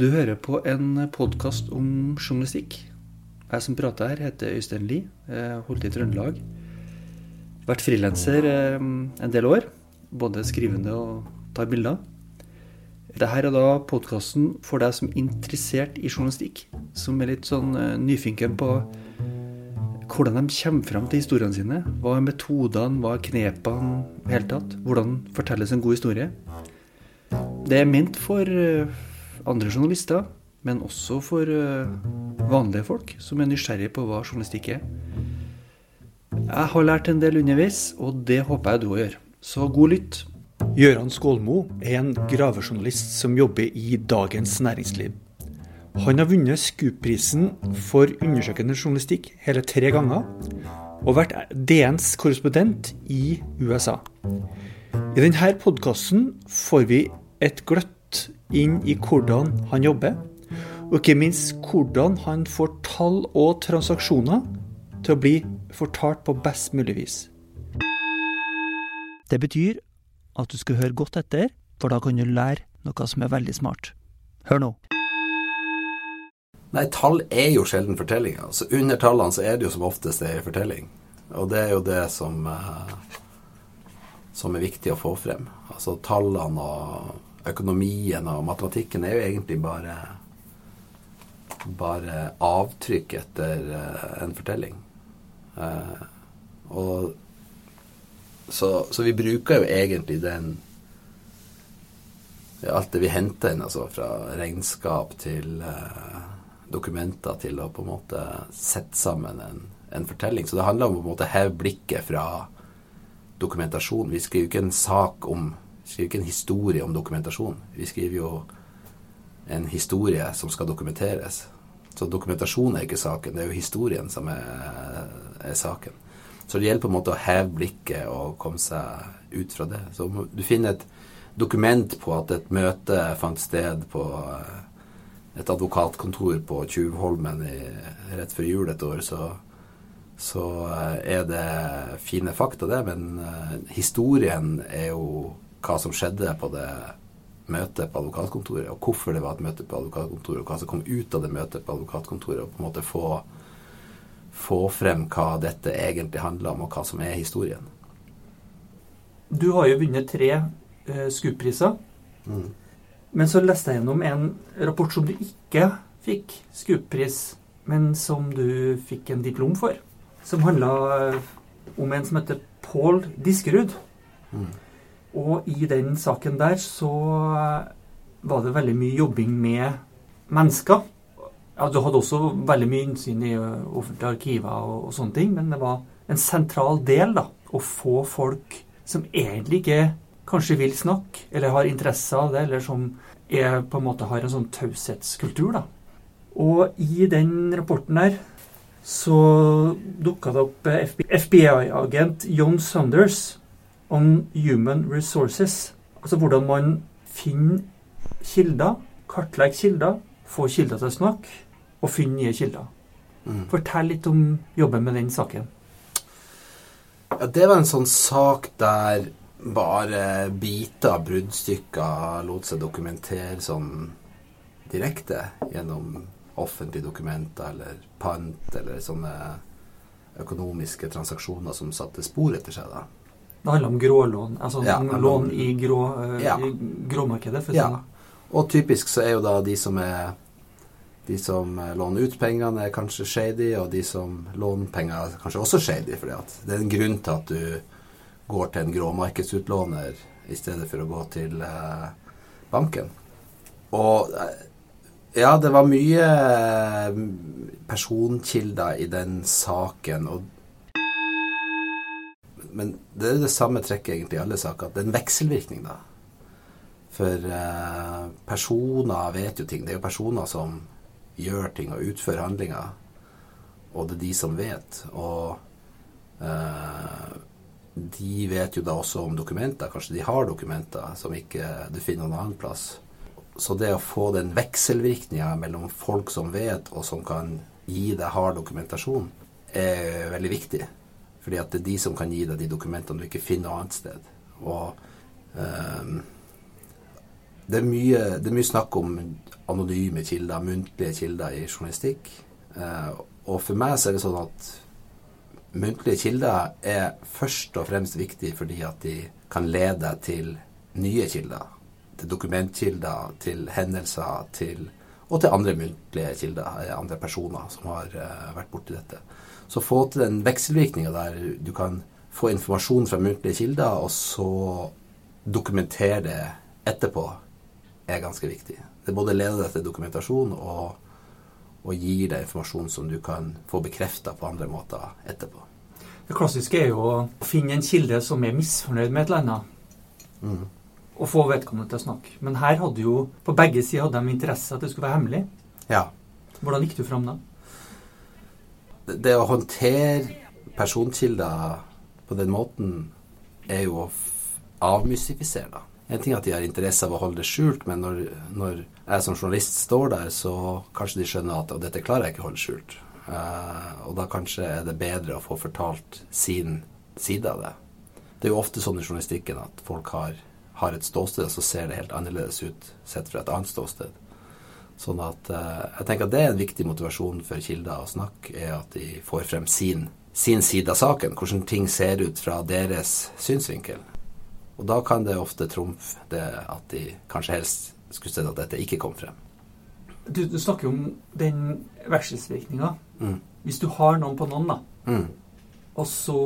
Du hører på en podkast om journalistikk. Jeg som prater her, heter Øystein Lie. Holdt i Trøndelag. Vært frilanser eh, en del år. Både skrivende og tar bilder. Dette er da podkasten for deg som er interessert i journalistikk. Som er litt sånn eh, nyfinken på hvordan de kommer fram til historiene sine. Hva er metodene, hva er knepene i hele tatt? Hvordan fortelles en god historie? Det er ment for eh, andre journalister, men også for eh, vanlige folk som er nysgjerrige på hva journalistikk er. Jeg har lært en del underveis, og det håper jeg du òg gjør. Så god lytt. Gøran Skålmo er en gravejournalist som jobber i Dagens Næringsliv. Han har vunnet SKUP-prisen for undersøkende journalistikk hele tre ganger, og vært DNs korrespondent i USA. I denne podkasten får vi et gløtt inn i hvordan han jobber, og ikke minst hvordan han får tall og transaksjoner til å bli fortalt på best mulig vis. Det betyr at du skal høre godt etter, for da kan du lære noe som er veldig smart. Hør nå. Nei, tall er jo sjelden fortellinger. Så under tallene så er det jo som oftest ei fortelling. Og det er jo det som, eh, som er viktig å få frem. Altså tallene og økonomien og matematikken er jo egentlig bare bare avtrykk etter eh, en fortelling. Eh, og så, så, vi bruker jo egentlig den Alt det vi henter inn, altså fra regnskap til eh, dokumenter, til å på en måte sette sammen en, en fortelling. Så det handler om å på en måte heve blikket fra dokumentasjon. Vi skriver jo ikke en sak om skriver ikke en historie om dokumentasjon. Vi skriver jo en historie som skal dokumenteres. Så dokumentasjon er ikke saken, det er jo historien som er, er saken. Så det gjelder på en måte å heve blikket og komme seg ut fra det. Så du finner et dokument på at et møte fant sted på eh, et advokatkontor på Tjuvholmen rett før jul et år, så, så eh, er det fine fakta, det. Men uh, historien er jo hva som skjedde på det møtet på advokatkontoret, og hvorfor det var et møte på advokatkontoret, og hva som kom ut av det møtet på advokatkontoret, og på en måte få, få frem hva dette egentlig handler om, og hva som er historien. Du har jo vunnet tre eh, SKUP-priser. Mm. Men så leste jeg gjennom en rapport som du ikke fikk SKUP-pris, men som du fikk en diplom for. Som handla om en som heter Pål Diskerud. Mm. Og i den saken der så var det veldig mye jobbing med mennesker. Ja, du hadde også veldig mye innsyn i offentlige arkiver og, og sånne ting, men det var en sentral del da, å få folk som egentlig ikke kanskje vil snakke, eller har interesse av det, eller som er, på en måte har en sånn taushetskultur. Og i den rapporten der så dukka det opp FBI-agent John Saunders on Human Resources. Altså hvordan man finner kilder, kartlegger kilder, får kilder til å snakke, og finner nye kilder. Mm. Fortell litt om jobben med den saken. Ja, Det var en sånn sak der bare biter, bruddstykker, lot seg dokumentere sånn direkte gjennom offentlige dokumenter eller pant eller sånne økonomiske transaksjoner som satte spor etter seg. da. Det handler om grålån, altså ja, lån i, grå, uh, ja. i gråmarkedet? For ja. Og typisk så er jo da de som er de som eh, låner ut pengene, er kanskje shady, og de som låner penger, er kanskje også shady. For det er en grunn til at du går til en gråmarkedsutlåner i stedet for å gå til uh, banken. Og ja, det var mye personkilder i den saken. og men det er det samme trekket egentlig i alle saker. Det er en vekselvirkning, da. For eh, personer vet jo ting. Det er jo personer som gjør ting og utfører handlinger. Og det er de som vet. Og eh, de vet jo da også om dokumenter. Kanskje de har dokumenter som ikke du finner noen annen plass. Så det å få den vekselvirkninga mellom folk som vet, og som kan gi deg hard dokumentasjon, er veldig viktig. Fordi at det er de som kan gi deg de dokumentene du ikke finner annet sted. Og um, det, er mye, det, er mye, snakk om anonyme kilder, muntlige kilder i journalistikk. Uh, og for meg så er det sånn at muntlige kilder er først og fremst viktig fordi at de kan lede til nye kilder. Til dokumentkilder, til hendelser, til, og til andre muntlige kilder. Eh, andre personer som har uh, vært borti dette. Så få til den vekselvirkninga der du kan få informasjon fra muntlige kilder, og så dokumentere det etterpå, er ganske viktig. Det både leder deg til dokumentasjon og og gir deg informasjon som du kan få bekrefta på andre måter etterpå. Det klassiske er jo å finne en kilde som er misfornøyd med et eller annet, mm. og få vedkommende til å snakke. Men her hadde jo på begge sider hadde de interesse at det skulle være hemmelig. Ja. Hvordan gikk du fram da? Det å håndtere personkilder på den måten er jo å avmystifisere, da. En ting er at de har interesse av å holde det skjult, men når, når jeg som journalist står der, så kanskje de skjønner at dette klarer jeg ikke å holde skjult. Uh, og da kanskje er det bedre å få fortalt sin side av det. Det er jo ofte sånn i journalistikken at folk har, har et ståsted, og så ser det helt annerledes ut sett fra et annet ståsted. Sånn at uh, jeg tenker at det er en viktig motivasjon for kilder å snakke, er at de får frem sin, sin side av saken. Hvordan ting ser ut fra deres synsvinkel. Og da kan det ofte trumfe det at de kanskje helst skulle sett at dette ikke kom frem. Du, du snakker jo om den vekselsvirkninga. Mm. Hvis du har noen på noen, da, mm. og så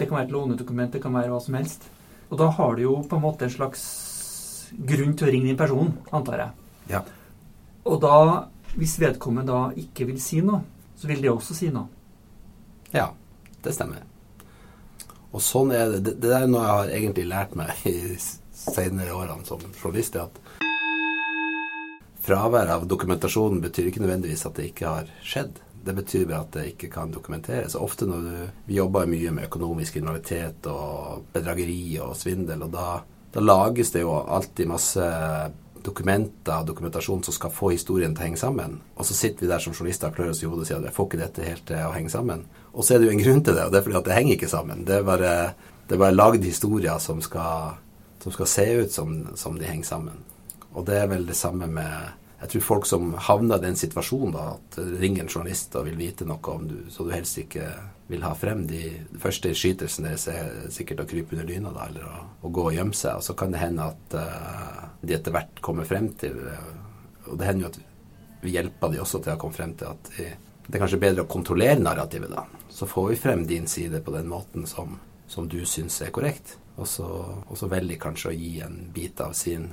Det kan være et lånedokument, det kan være hva som helst. Og da har du jo på en måte en slags grunn til å ringe din person, antar jeg. Ja. Og da, hvis vedkommende da ikke vil si noe, så vil de også si noe. Ja, det stemmer. Og sånn er det. Det, det er noe jeg har egentlig lært meg i senere årene som journalist, at fraværet av dokumentasjon betyr ikke nødvendigvis at det ikke har skjedd. Det betyr bare at det ikke kan dokumenteres. Ofte når du Vi jobber mye med økonomisk kriminalitet og bedrageri og svindel, og da, da lages det jo alltid masse dokumenter og dokumentasjon som skal få historien til å henge sammen. Og så sitter vi der som journalister og klør oss i hodet og sier at jeg får ikke dette helt til å henge sammen. Og så er det jo en grunn til det, og det er fordi at det henger ikke sammen. Det er bare, det er bare lagd historier som skal, som skal, se ut som, som de henger sammen. Og det er vel det samme med jeg tror folk som havner i den situasjonen, da, at ringer en journalist og vil vite noe om du, så du helst ikke vil ha frem de, første skytelsen deres, er sikkert å krype under dyna da, eller å, å, gå og gjemme seg. Og så kan det hende at uh, de etter hvert kommer frem til uh, Og det hender jo at vi hjelper de også til å komme frem til at de, det er kanskje bedre å kontrollere narrativet, da. Så får vi frem din side på den måten som, som du syns er korrekt. Og så, og så velger kanskje å gi en bit av sin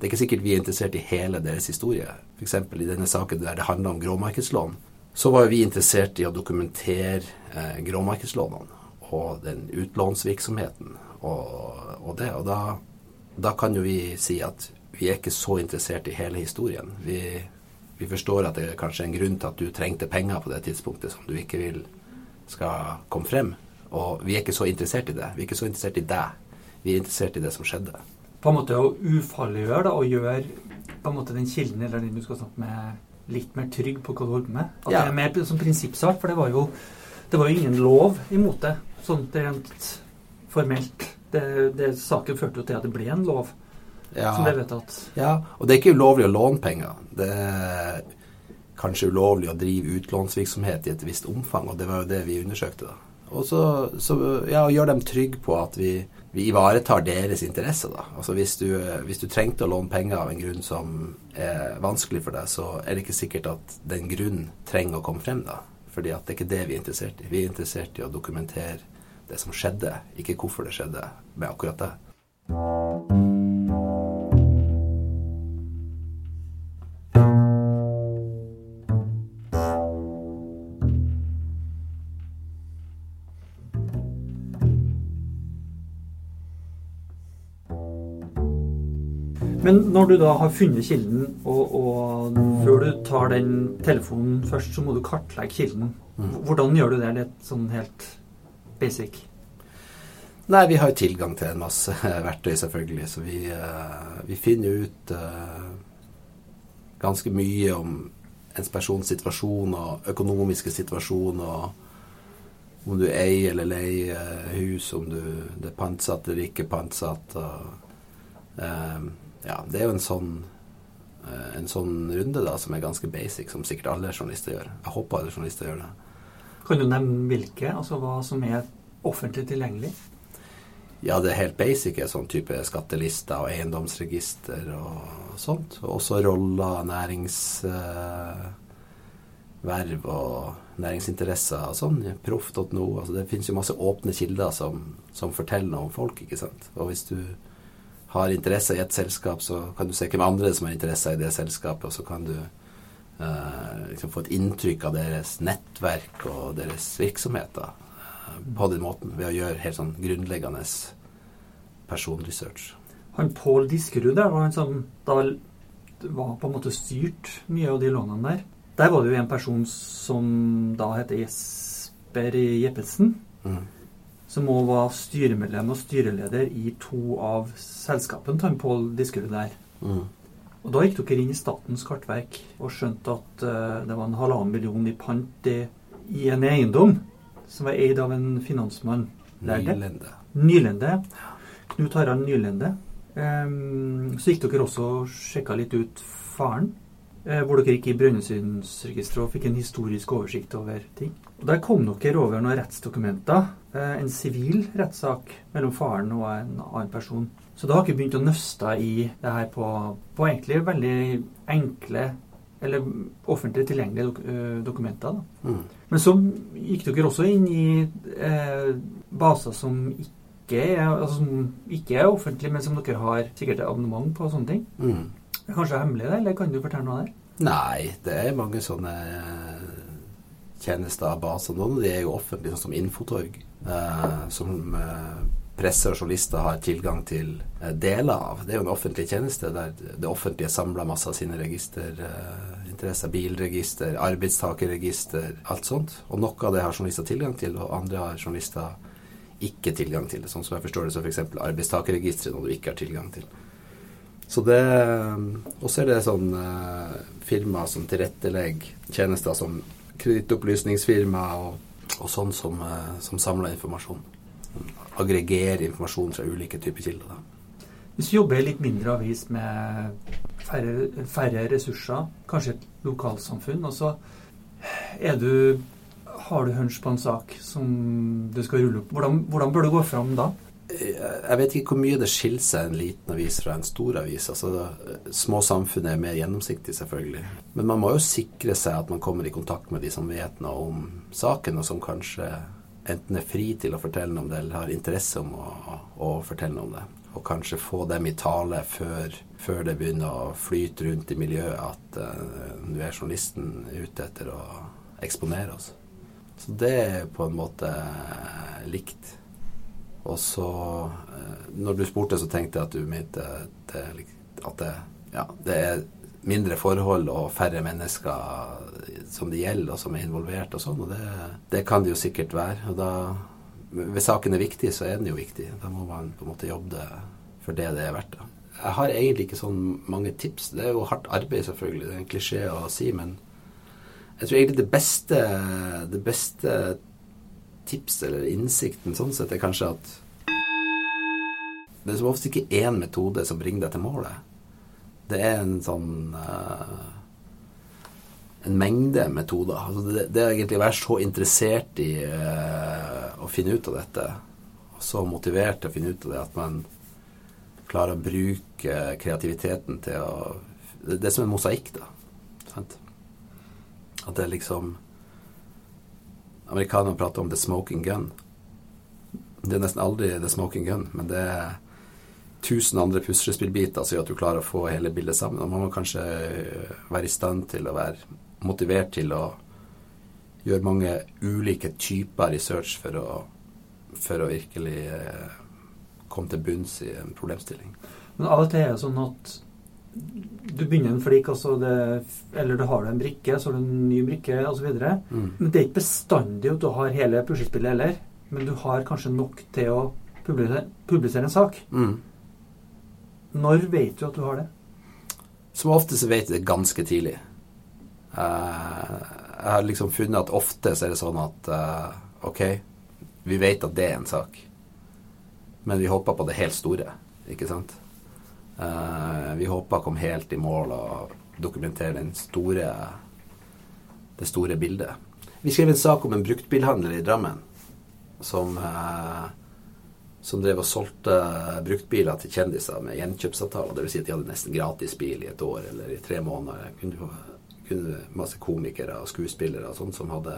det er ikke sikkert vi er interessert i hele deres historie. F.eks. i denne saken der det handler om gråmarkedslån, så var vi interessert i å dokumentere eh, gråmarkedslånene og den utlånsvirksomheten og, og det. Og da, da, kan jo vi si at vi er ikke så interessert i hele historien. Vi, vi forstår at det er kanskje en grunn til at du trengte penger på det tidspunktet som du ikke vil skal komme frem. Og vi er ikke så interessert i det. Vi er ikke så interessert i deg. Vi er interessert i det som skjedde på en måte å ufarliggjøre da, og gjøre på en måte den kilden eller den du skal snakke med, litt mer trygg på hva du holder på med. At ja. det er mer som prinsippsak, for det var, jo, det var jo ingen lov imot det, sånn rent formelt. Det, det, saken førte jo til at det ble en lov. Ja. Som ble vedtatt. Ja, og det er ikke ulovlig å låne penger. Det er kanskje ulovlig å drive utlånsvirksomhet i et visst omfang, og det var jo det vi undersøkte. da. Og så, så ja, gjøre dem trygge på at vi vi ivaretar deres interesser, da. Altså hvis du, hvis du, trengte å låne penger av en grunn som er vanskelig for deg, så er det ikke sikkert at den grunnen trenger å komme frem, da. Fordi at det er ikke det vi er interessert i. Vi er interessert i å dokumentere det som skjedde, ikke hvorfor det skjedde med akkurat det. Men når du da har funnet kilden, og, og før du tar den telefonen først, så må du kartlegge kilden. Mm. Hvordan gjør du det litt sånn helt basic? Nei, vi har jo tilgang til en masse verktøy, selvfølgelig. Så vi, uh, vi finner ut uh, ganske mye om ens persons situasjon og økonomiske situasjon. og Om du eier eller leier hus, om du, det er pantsatt eller ikke pantsatt. og um, ja, det er jo en sånn eh, en sånn runde da, som er ganske basic, som sikkert alle journalister gjør. Jeg håper alle journalister gjør det. Kan du nevne hvilke? Altså hva som er offentlig tilgjengelig? Ja, det er helt basic er sånn type skattelister og eiendomsregister og sånt. Og også roller, næringsverv og næringsinteresser og sånn. Proff.no. Altså det finnes jo masse åpne kilder som, som, forteller noe om folk, ikke sant. Og hvis du har interesse i et selskap, så kan du se hvem andre som har interesse i det selskapet, og så kan du eh, liksom få et inntrykk av deres nettverk og deres virksomheter eh, på den måten, ved å gjøre helt sånn grunnleggende personresearch. Han Pål Diskerud der var han som da var på en måte styrt mye av de lånene der. Der var det jo en person som da heter Jesper Jeppesen. Mm. Som òg var styremedlem og styreleder i to av selskapene til Pål Diskerud der. Mm. Og Da gikk dere inn i Statens kartverk og skjønte at uh, det var en halvannen million i pant i, i, en eiendom som var eid av en finansmann. Nylende. Nylende. Knut Harald Nylende. Um, så gikk dere også og sjekka litt ut faren. Eh, hvor dere gikk i Brønnøysundregisteret og fikk en historisk oversikt over ting. Og Der kom dere over noen rettsdokumenter. Eh, en sivil rettssak mellom faren og en annen person. Så da har dere begynt å nøste i det her på, på egentlig veldig enkle eller offentlig tilgjengelige dok eh, dokumenter. Mm. Men så gikk dere også inn i eh, baser som ikke er, altså, som ikke er offentlige, men som dere har sikkert abonnement på og sånne ting. Mm. Det er kanskje hemmelig, det, eller kan du fortelle noe der? Nei, det er mange sånne tjenester av baser. Noen av de er jo offentlige, sånn som Infotorg. Eh, som eh, presse og journalister har tilgang til eh, deler av. Det er jo en offentlig tjeneste der det offentlige samler masse av sine registerinteresser. Eh, bilregister, arbeidstakerregister, alt sånt. Og noe av det har journalister tilgang til, og andre har journalister ikke tilgang til. Sånn som jeg forstår det, så f.eks. arbeidstakerregisteret noe du ikke har tilgang til. Så det Og så er det sånn eh, firma som tilrettelegger tjenester som kredittopplysningsfirma og, og, sånn som, eh, som samler informasjon. Aggregerer informasjon fra ulike typer kilder. Da. Hvis du jobber i litt mindre avis med færre, færre ressurser, kanskje et lokalsamfunn, og så er du har du hunch på en sak som du skal rulle opp. Hvordan, hvordan bør du gå fram da? Jeg vet ikke hvor mye det skiller seg en liten avis fra en stor avis. Altså, små samfunn er mer gjennomsiktig, selvfølgelig. Men man må jo sikre seg at man kommer i kontakt med de som vet noe om saken, og som kanskje enten er fri til å fortelle noe om det, eller har interesse om å, å fortelle noe om det. Og kanskje få dem i tale før, før det begynner å flyte rundt i miljøet at uh, nå er journalisten ute etter å eksponere oss. Så det er på en måte likt. Og så, eh, når du spurte, så tenkte jeg at du mente det, at det, ja, det er mindre forhold og færre mennesker som det gjelder, og som er involvert og sånn. Og det, det, kan det jo sikkert være. Og da, hvis saken er viktig, så er den jo viktig. Da må man på en måte jobbe det for det det er verdt. Da. Jeg har egentlig ikke sånn mange tips. Det er jo hardt arbeid, selvfølgelig. Det er en klisjé å si, men jeg tror egentlig det beste, det beste tips eller innsikten sånn sett er kanskje at det er som oftest ikke én metode som bringer deg til målet. Det er en sånn uh, En mengde metoder. Altså det, det er egentlig å være så interessert i uh, å finne ut av dette, og så motivert til å finne ut av det at man klarer å bruke kreativiteten til å Det, det er som en mosaikk, da. Sant? At det liksom Amerikanerne prater om the smoking gun. Det er nesten aldri the smoking gun, men det er tusen andre puslespillbiter som gjør at du klarer å få hele bildet sammen. Og man må kanskje være i stand til å være motivert til å gjøre mange ulike typer research for å, for å virkelig eh, komme til bunns i en problemstilling. Men av og til er det sånn at du begynner en flik, det, eller du har en brikke, så har du en ny brikke osv. Mm. Men det er ikke bestandig at du har hele puslespillet heller. Men du har kanskje nok til å publisere, publisere en sak. Mm. Når vet du at du har det? Som ofte så vet jeg det ganske tidlig. Uh, jeg har liksom funnet at ofte så er det sånn at uh, ok, vi vet at det er en sak, men vi hopper på det helt store, ikke sant? Uh, vi håpa kom helt i mål og dokumentere store, det store bildet. Vi skrev en sak om en bruktbilhandler i Drammen som, eh, som drev og solgte bruktbiler til kjendiser med gjenkjøpsavtaler. Dvs. Si at de hadde nesten gratis bil i et år eller i tre måneder. Kunne, kunne masse komikere og skuespillere og sånn som hadde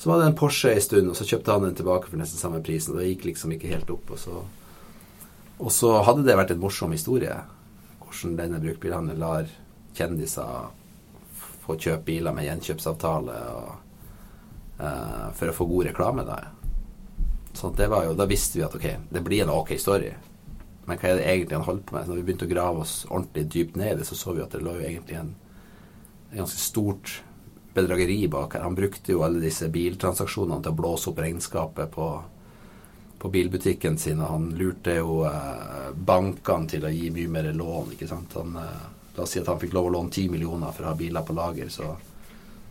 som hadde en Porsche en stund, og så kjøpte han den tilbake for nesten samme prisen. Og det gikk liksom ikke helt opp. Og så, og så hadde det vært en morsom historie hvordan denne brukbilhandelen lar kjendiser få kjøpe biler med gjenkjøpsavtale og, uh, for å få god reklame. Da Så det var jo, da visste vi at ok, det blir en ok story. Men hva er det egentlig han holdt på med? Så når vi begynte å grave oss ordentlig dypt ned i det, så så vi at det lå jo egentlig en, en ganske stort bedrageri bak her. Han brukte jo alle disse biltransaksjonene til å blåse opp regnskapet på, på bilbutikken sin, og han lurte jo eh, bankene til å gi mye mer lån, ikke sant. Han, eh, la oss si at han fikk lov å låne 10 millioner for å ha biler på lager, så,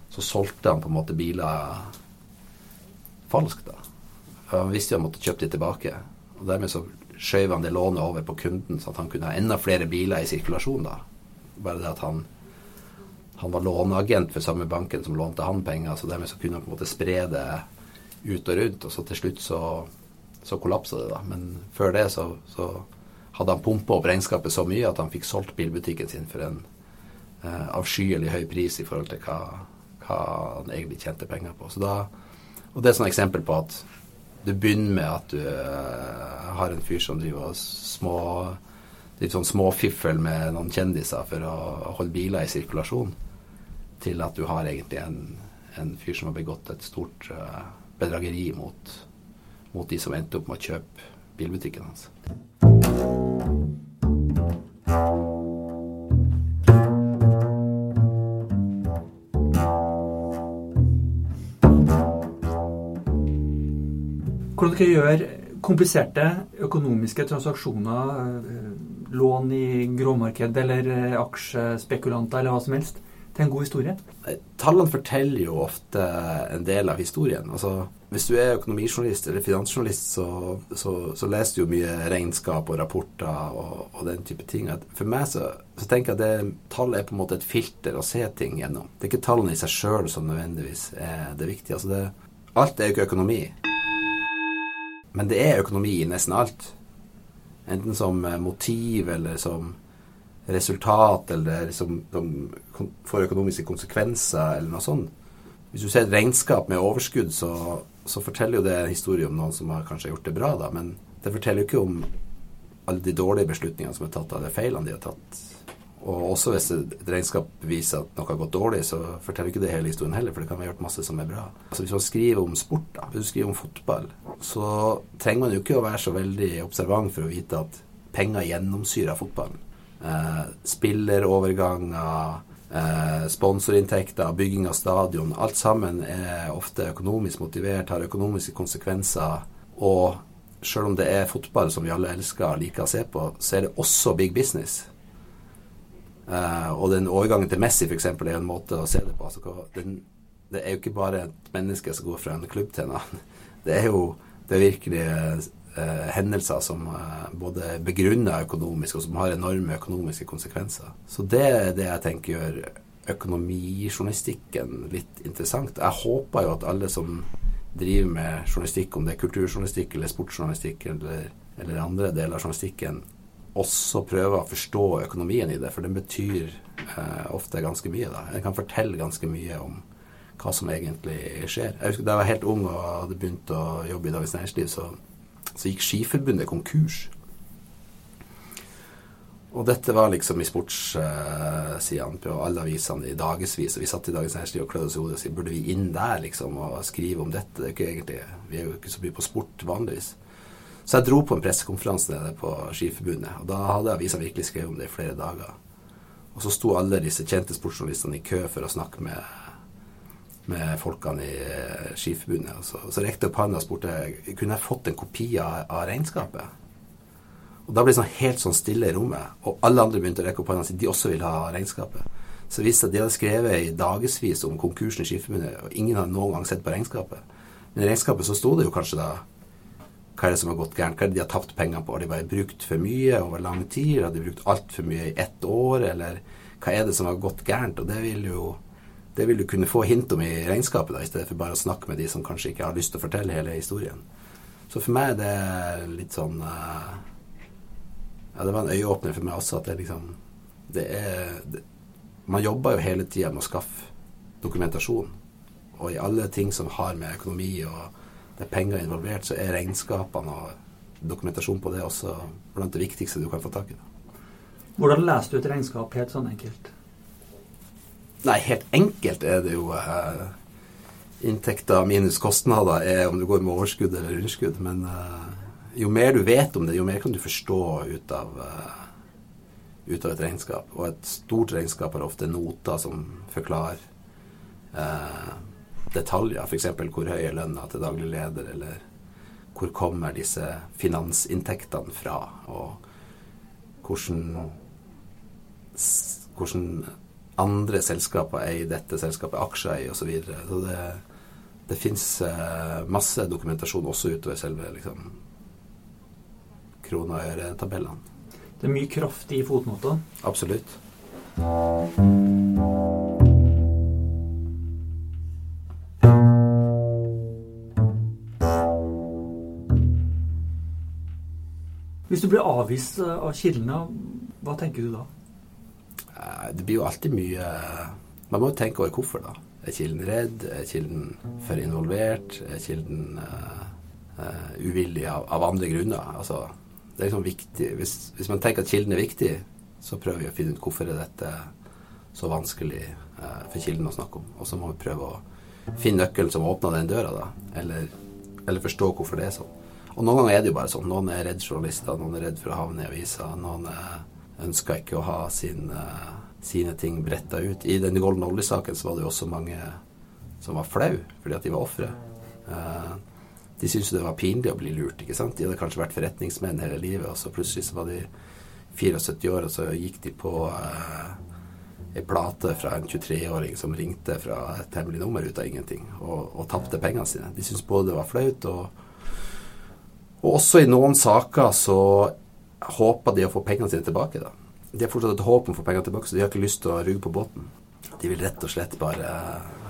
så solgte han på en måte biler falskt, da. Han visste jo han måtte kjøpe de tilbake, og dermed så skjøv han det lånet over på kunden, så at han kunne ha enda flere biler i sirkulasjon, da. Bare det at han han var låneagent for samme banken som lånte han penger, så dermed så kunne han på en måte spre det ut og rundt. Og så til slutt så, så kollapsa det, da. Men før det så, så hadde han pumpa opp regnskapet så mye at han fikk solgt bilbutikken sin for en eh, avskyelig høy pris i forhold til hva, hva, han egentlig tjente penger på. Da, og det er et eksempel på at du begynner med at du eh, har en fyr som driver små litt sånn småfiffel med noen kjendiser for å holde biler i sirkulasjon til at du har egentlig en, en fyr som har begått et stort uh, bedrageri mot, mot, de som endte opp med å kjøpe bilbutikken hans. Hvordan dere gjør kompliserte økonomiske transaksjoner, eh, lån i gråmarked eller eh, aksjespekulanter eller hva som helst, til en god historie? Tallene forteller jo ofte en del av historien. Altså, hvis du er økonomijournalist eller finansjournalist, så, så, så leser du jo mye regnskap og rapporter og, og den type ting. For meg så, så tenker jeg at det, tall er på en måte et filter å se ting gjennom. Det er ikke tallene i seg sjøl som nødvendigvis er det viktige. Altså det, alt er jo ikke økonomi. Men det er økonomi i nesten alt. Enten som motiv eller som resultat eller som, som får økonomiske konsekvenser, eller noe sånt. Hvis du ser et regnskap med overskudd, så, så forteller jo det en historie om noen som har kanskje gjort det bra, da, men det forteller jo ikke om alle de dårlige beslutningene som er tatt, av de feilene de har tatt. Og også hvis et regnskap viser at noe har gått dårlig, så forteller ikke det hele historien heller, for det kan ha gjort masse som er bra. Altså Hvis man skriver om sport, da, hvis du skriver om fotball, så trenger man jo ikke å være så veldig observant for å vite at penger gjennomsyrer fotballen eh, spilleroverganger, eh, sponsorinntekter, bygging av stadion. Alt sammen er ofte økonomisk motivert, har økonomiske konsekvenser. Og selv om det er fotball som vi alle elsker og liker å se på, så er det også big business. Eh, og den overgangen til Messi f.eks. er en måte å se det på. Altså, den, det er jo ikke bare et menneske som går fra en klubb til en annen. Det er jo det er virkelig eh, hendelser som eh, både begrunner økonomisk, og som har enorme økonomiske konsekvenser. Så det er det jeg tenker gjør økonomijournalistikken litt interessant. Jeg håper jo at alle som driver med journalistikk, om det er kulturjournalistikk eller sportsjournalistikk eller, eller andre deler av journalistikken, også prøver å forstå økonomien i det, for den betyr eh, ofte ganske mye. da. Den kan fortelle ganske mye om hva som egentlig skjer. Jeg husker Da jeg var helt ung og hadde begynt å jobbe i Dagens Næringsliv, så så gikk Skiforbundet konkurs. Og dette var liksom i sportssidene på alle avisene i dagevis. Og vi satt i Dagens Næringsliv og klødde oss i hodet og sa burde vi inn der liksom og skrive om dette? Det er ikke egentlig, Vi er jo ikke så mye på sport vanligvis. Så jeg dro på en pressekonferanse nede på Skiforbundet. Og da hadde avisa virkelig skrevet om det i flere dager. Og så sto alle disse kjente sportsjournalistene i kø for å snakke med med folkene i eh, Skiforbundet. Og så, rekte opp hånda og spurte kunne jeg fått en kopi av, av, regnskapet. Og Da ble det sånn helt sånn stille i rommet, og alle andre begynte å rekke opp hånda og si de også ville ha regnskapet. Så viste at de hadde skrevet i dagevis om konkursen i Skiforbundet, og ingen hadde noen gang sett på regnskapet. Men i regnskapet så sto det jo kanskje da hva er det som har gått gærent? Hva er det de har tapt penger på? Har de bare brukt for mye over lang tid? Har de brukt altfor mye i ett år? Eller hva er det som har gått gærent? Og det vil jo det vil du kunne få hint om i regnskapet, da, i stedet for bare å snakke med de som kanskje ikke har lyst til å fortelle hele historien. Så for meg er det litt sånn uh, Ja, det var en øyeåpner for meg også at det liksom Det er det, Man jobber jo hele tida med å skaffe dokumentasjon. Og i alle ting som har med økonomi og det er penger involvert, så er regnskapene og dokumentasjon på det også blant det viktigste du kan få tak i. Hvordan leser du et regnskap helt sånn enkelt? Nei, helt enkelt er det jo uh, inntekter minus kostnader er om du går med overskudd eller underskudd. Men uh, jo mer du vet om det, jo mer kan du forstå ut av, uh, ut av et regnskap. Og et stort regnskap har ofte noter som forklarer detaljer. F.eks. hvor høy er lønna til daglig leder, eller hvor kommer disse finansinntektene fra, og hvordan, hvordan andre selskaper eier dette selskapet, aksjer i osv. Så, videre. så det, det fins eh, masse dokumentasjon også utover selve liksom, krona og øre-tabellene. Det er mye kraft i fotnota? Absolutt. Hvis du blir avvist av kildene, hva tenker du da? Det blir jo alltid mye Man må jo tenke over hvorfor, da. Er kilden redd? Er kilden for involvert? Er kilden uh, uh, uvillig av, av, andre grunner? Altså, det er liksom viktig hvis, hvis, man tenker at kilden er viktig, så prøver vi å finne ut hvorfor er dette så vanskelig uh, for kilden å snakke om. Og så må vi prøve å finne nøkkelen som åpner den døra, da. Eller, eller, forstå hvorfor det er sånn. Og noen ganger er det jo bare sånn. Noen er redd journalister, noen er redd for å havne i avisa. Noen ønsker ikke å ha sin uh, sine ting bretta ut. I den Golden Ollie-saken så var det jo også mange som var flau fordi at de var ofre. Uh, de syntes det var pinlig å bli lurt. ikke sant? De hadde kanskje vært forretningsmenn hele livet, og så plutselig så var de 74 år, og så gikk de på eh, ei plate fra en 23-åring som ringte fra et hemmelig nummer ut av ingenting, og, og tapte pengene sine. De syntes både det var flaut, og, og også i noen saker så håpa de å få pengene sine tilbake, da de har fortsatt et håp om å få penger tilbake, så de har ikke lyst til å ruge på båten. De vil rett og slett bare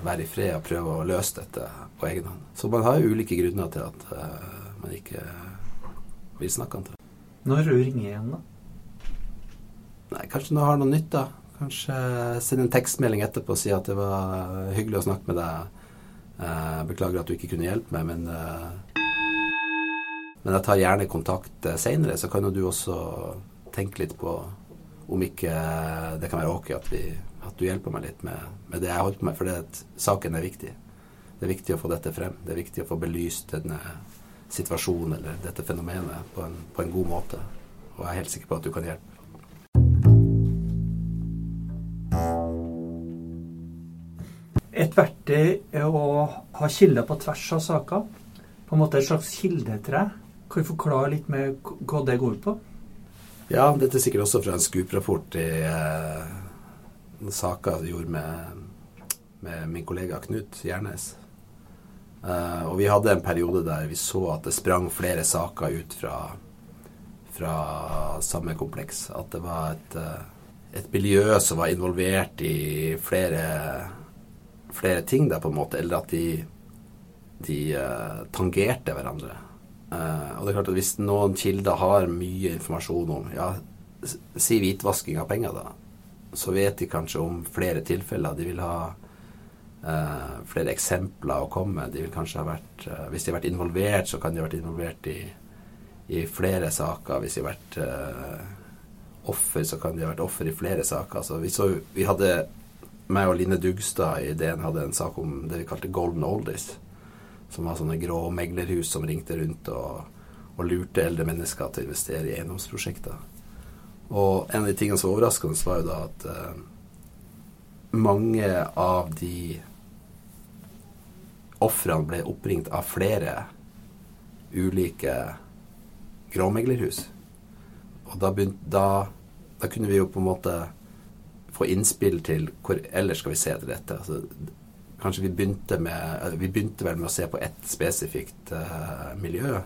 være i fred og prøve å løse dette på egen hånd. Så man har jo ulike grunner til at uh, man ikke vil snakke om det. Når ringer igjen, da? Nei, Kanskje nå har noe nytt, da. Kanskje send en tekstmelding etterpå og si at det var hyggelig å snakke med deg. Beklager at du ikke kunne hjelpe meg, men Men jeg tar gjerne kontakt seinere, så kan jo du også tenke litt på om ikke det kan være ok at, vi, at du hjelper meg litt med, med, det jeg holder på med. For det saken er viktig. Det er viktig å få dette frem. Det er viktig å få belyst denne situasjonen eller dette fenomenet på en, på en god måte. Og jeg er helt sikker på at du kan hjelpe. Et verktøy er å ha kilder på tvers av saker. På en måte et slags kildetre. Kan du forklare litt med hva det går på? Ja, dette er sikkert også fra en Scoop-rapport i eh, saker jeg gjorde med, med, min kollega Knut Gjernes. Eh, og vi hadde en periode der vi så at det sprang flere saker ut fra, fra samme kompleks. At det var et, eh, et miljø som var involvert i flere, flere ting der, på en måte. Eller at de, de eh, tangerte hverandre. Uh, og det er klart at Hvis noen kilder har mye informasjon om ja, si hvitvasking av penger, da, så vet de kanskje om flere tilfeller. De vil ha uh, flere eksempler å komme med. De vil kanskje ha vært, uh, Hvis de har vært involvert, så kan de ha vært involvert i, i flere saker. Hvis de har vært offer, så kan de ha vært offer i flere saker. Så vi, så, vi hadde meg og Line Dugstad i DN hadde en sak om det vi kalte Golden Oldies som var sånne grå meglerhus som ringte rundt og, og lurte eldre mennesker til å investere i eiendomsprosjekter. Og en av de tingene som var overraskende, var jo da at eh, mange av de ofrene ble oppringt av flere ulike gråmeglerhus. Og da, begynt, da, da, kunne vi jo på en måte få innspill til hvor ellers skal vi se etter dette. Altså, Kanskje vi begynte, med, vi begynte vel med å se på ett spesifikt uh, miljø.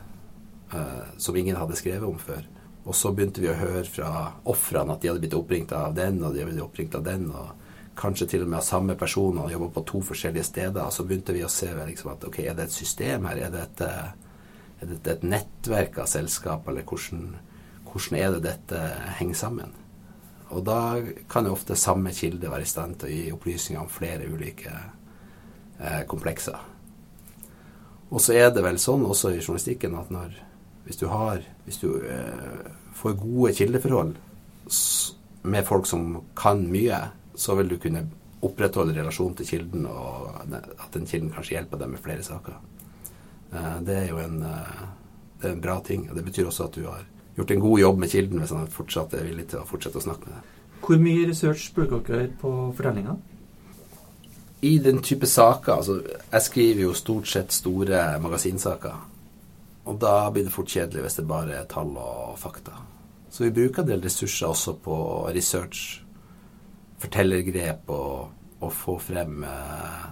uh, som ingen hadde skrevet om før. Og så begynte vi å høre fra ofrene at de hadde blitt oppringt av den, og de hadde blitt oppringt av den. og Kanskje til og med av samme person og jobba på to forskjellige steder. Så begynte vi å se liksom, at ok, er det et system her? Er det et, er det et nettverk av selskap, eller hvordan, hvordan er det dette henger sammen? Og da kan jo ofte samme kilde være i stand til å gi opplysninger om flere ulike eh, komplekser. Og så er det vel sånn også i journalistikken at når hvis du har Hvis du eh, får gode kildeforhold med folk som kan mye, så vil du kunne opprettholde relasjonen til kilden, og at den kilden kanskje hjelper deg med flere saker. Eh, det er jo en, eh, det er en bra ting. og Det betyr også at du har gjort en god jobb med kilden hvis han fortsatt er villig til å fortsette å snakke med deg. Hvor mye research bruker dere på fortellinga? I den type saker altså Jeg skriver jo stort sett store magasinsaker. Og da blir det fort kjedelig hvis det bare er tall og fakta. Så vi bruker en del ressurser også på research, fortellergrep og, og få frem eh,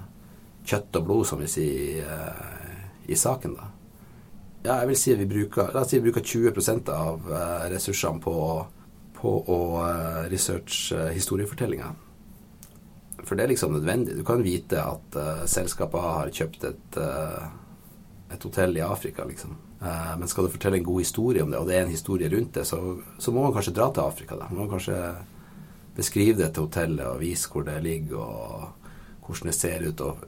kjøtt og blod, som vi sier, eh, i saken, da. Ja, jeg vil si at vi bruker, la oss si vi bruker 20% av eh, ressursene på, på å eh, researche eh, historiefortellinga. For det er liksom nødvendig. Du kan vite at uh, selskapet har kjøpt et, uh, et hotell i Afrika, liksom. Uh, men skal du fortelle en god historie om det, og det er en historie rundt det, så, så må man kanskje dra til Afrika. da. Man må kanskje beskrive det til hotellet og vise hvor det ligger, og hvordan det ser ut, og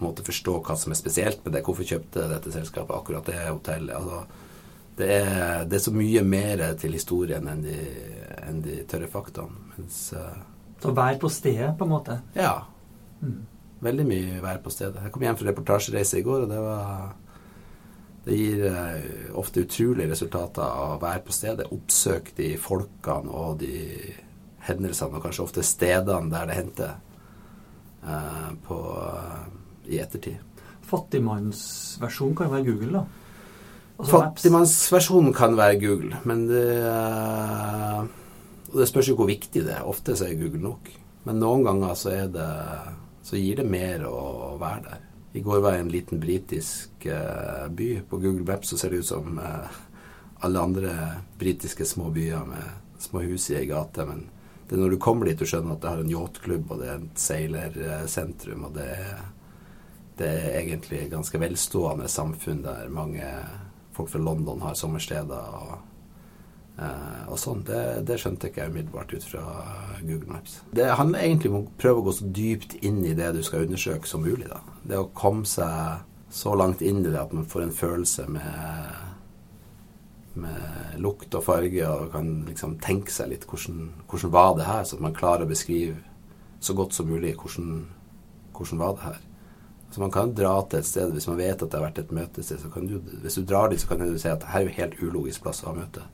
på en måte forstå hva som er spesielt med det. Hvorfor kjøpte dette selskapet akkurat det hotellet? Altså, det, er, det er så mye mer til historien enn de, enn de tørre faktaene. Mens så vær på stedet, på en måte? Ja. Mm. Veldig mye vær på stedet. Jeg kom hjem fra reportasjereise i går, og det var Det gir uh, ofte utrolige resultater av å være på stedet. Oppsøke de folkene og de hendelsene, og kanskje ofte stedene der det hendte, på, uh, i ettertid. Fattigmannsversjonen kan være Google, da? Altså Fattigmannsversjonen kan være Google, men det og det spørs jo hvor viktig det er. Ofte så er Google nok. Men noen ganger så, det, så gir det mer å være der. I går var jeg i en liten britisk eh, by. På Google Maps så ser det ut som eh, alle andre britiske små byer med små hus i ei gate. Men det er når du kommer dit du skjønner at det har en yachtklubb, og det er et seilersentrum, og det er, det er egentlig ganske velstående samfunn der mange folk fra London har sommersteder. og og sånn, det, det, skjønte ikke jeg umiddelbart ut fra Google Maps. Det handler egentlig om å prøve å gå så dypt inn i det du skal undersøke som mulig. da. Det å komme seg så langt inn i det at man får en følelse med, med lukt og farge og kan liksom tenke seg litt hvordan, hvordan var det her, så at man klarer å beskrive så godt som mulig hvordan, hvordan var det her. Så Man kan dra til et sted hvis man vet at det har vært et møtested. så kan du, Hvis du drar dit, så kan du si at her er jo helt ulogisk plass å ha møte.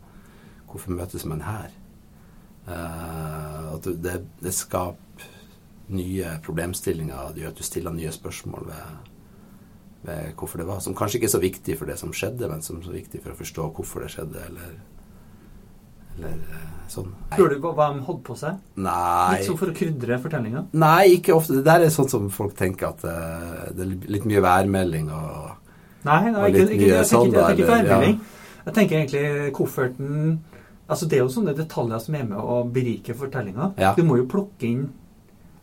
Hvorfor møtes man her? Uh, at det, det skaper nye problemstillinger. Det gjør at du stiller nye spørsmål ved, ved, hvorfor det var. Som kanskje ikke er så viktig for det som skjedde, men som er så viktig for å forstå hvorfor det skjedde, eller, eller uh, sånn. Tror du hva de holdt på seg? Nei. Litt sånn for å krydre fortellinga? Nei, ikke ofte. Det der er sånn som folk tenker at uh, det er litt mye værmelding og Nei, nei og ikke, ikke, jeg, tenker, sånn, jeg tenker ikke værmelding. Ja. Jeg tenker egentlig kofferten Altså Det er jo sånne detaljer som er med å berike fortellinga. Ja. Du må jo plukke inn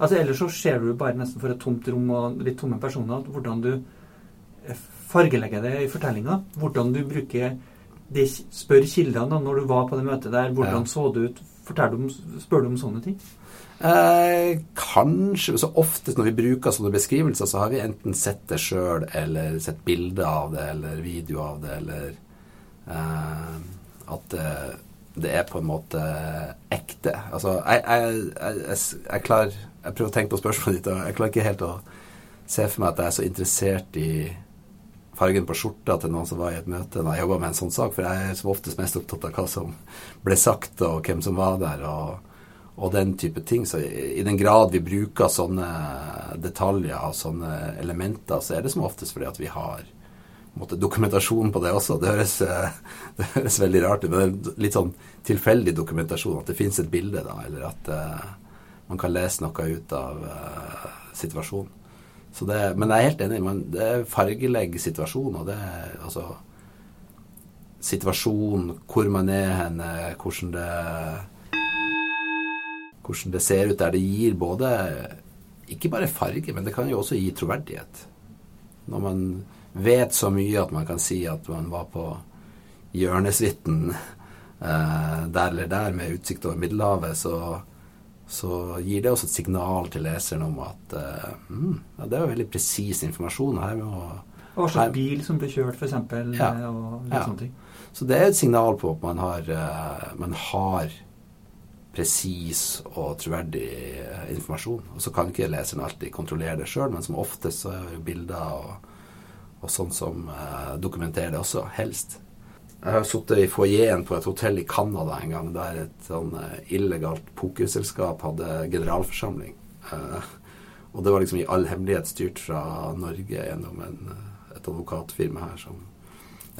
Altså Ellers så ser du bare nesten for et tomt rom og litt tomme personer. Hvordan du eh, fargelegger det i fortellinga. Hvordan du bruker de Spør kildene når du var på det møtet der. Hvordan ja. så det ut? Om, spør du om sånne ting? Eh, kanskje. Så oftest når vi bruker sånne beskrivelser, så har vi enten sett det sjøl, eller sett bilde av det, eller video av det, eller eh, at eh, det er på en måte ekte. Altså, jeg, jeg, jeg, jeg, klar, jeg prøver å tenke på spørsmålet ditt, og jeg klarer ikke helt å se for meg at jeg er så interessert i fargen på skjorta til noen som var i et møte når jeg jobba med en sånn sak, for jeg er som oftest mest opptatt av hva som ble sagt, og hvem som var der, og, og den type ting. Så i, i den grad vi bruker sånne detaljer og sånne elementer, så er det som oftest fordi at vi har måte, dokumentasjon på det også. Det høres, eh, det høres, veldig rart ut, men det er litt sånn tilfeldig dokumentasjon. At det fins et bilde, da, eller at uh, man kan lese noe ut av uh, situasjonen. Det, men jeg er helt enig. Man, det fargelegger situasjonen, og det altså situasjon, hvor man er henne, hvordan det hvordan det ser ut der. Det gir både ikke bare farge, men det kan jo også gi troverdighet. Når man vet så mye at man kan si at man var på hjørnesuiten eh, der eller der med utsikt over Middelhavet, så, så, gir det også et signal til leseren om at eh, mm, ja, det jo veldig presis informasjon. Her må Hva slags bil som ble kjørt, f.eks. Ja. Og litt Ja. sånne ting. Så det er et signal på at man har, eh, man har presis og troverdig eh, informasjon. Og så kan ikke leseren alltid kontrollere det sjøl, men som oftest så er jo bilder og, og sånn som eh, dokumenterer det også, helst. Jeg har sittet i foajeen på et hotell i Canada en gang der et sånn eh, illegalt pokerselskap hadde generalforsamling. Eh, og det var liksom i all hemmelighet styrt fra Norge gjennom en, et advokatfirma her som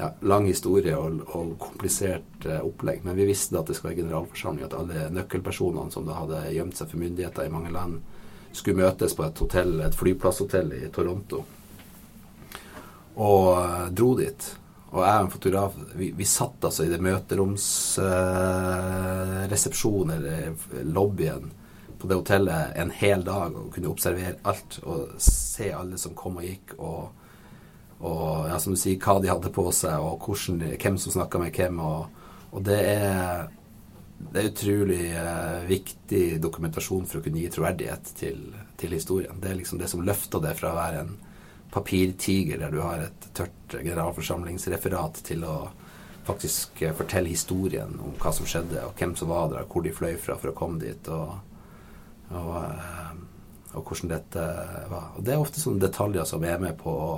ja, lang historie og, og komplisert opplegg. Men vi visste at det skulle være generalforsamling, at alle nøkkelpersonene som da hadde gjemt seg for myndigheter i mange land, skulle møtes på et hotell, et flyplasshotell i Toronto. Og eh, dro dit. Og jeg og en fotograf vi, vi satt altså i det møteromsresepsjonen, eller lobbyen, på det hotellet en hel dag og kunne observere alt og se alle som kom og gikk. og og ja, som du sier, hva de hadde på seg, og hvordan, hvem som snakka med hvem. Og, og det er det er utrolig eh, viktig dokumentasjon for å kunne gi troverdighet til, til historien. Det er liksom det som løfter det fra å være en papirtiger der du har et tørt generalforsamlingsreferat, til å faktisk eh, fortelle historien om hva som skjedde, og hvem som var der, hvor de fløy fra for å komme dit, og, og, eh, og hvordan dette var. Og det er ofte sånne detaljer som er med på å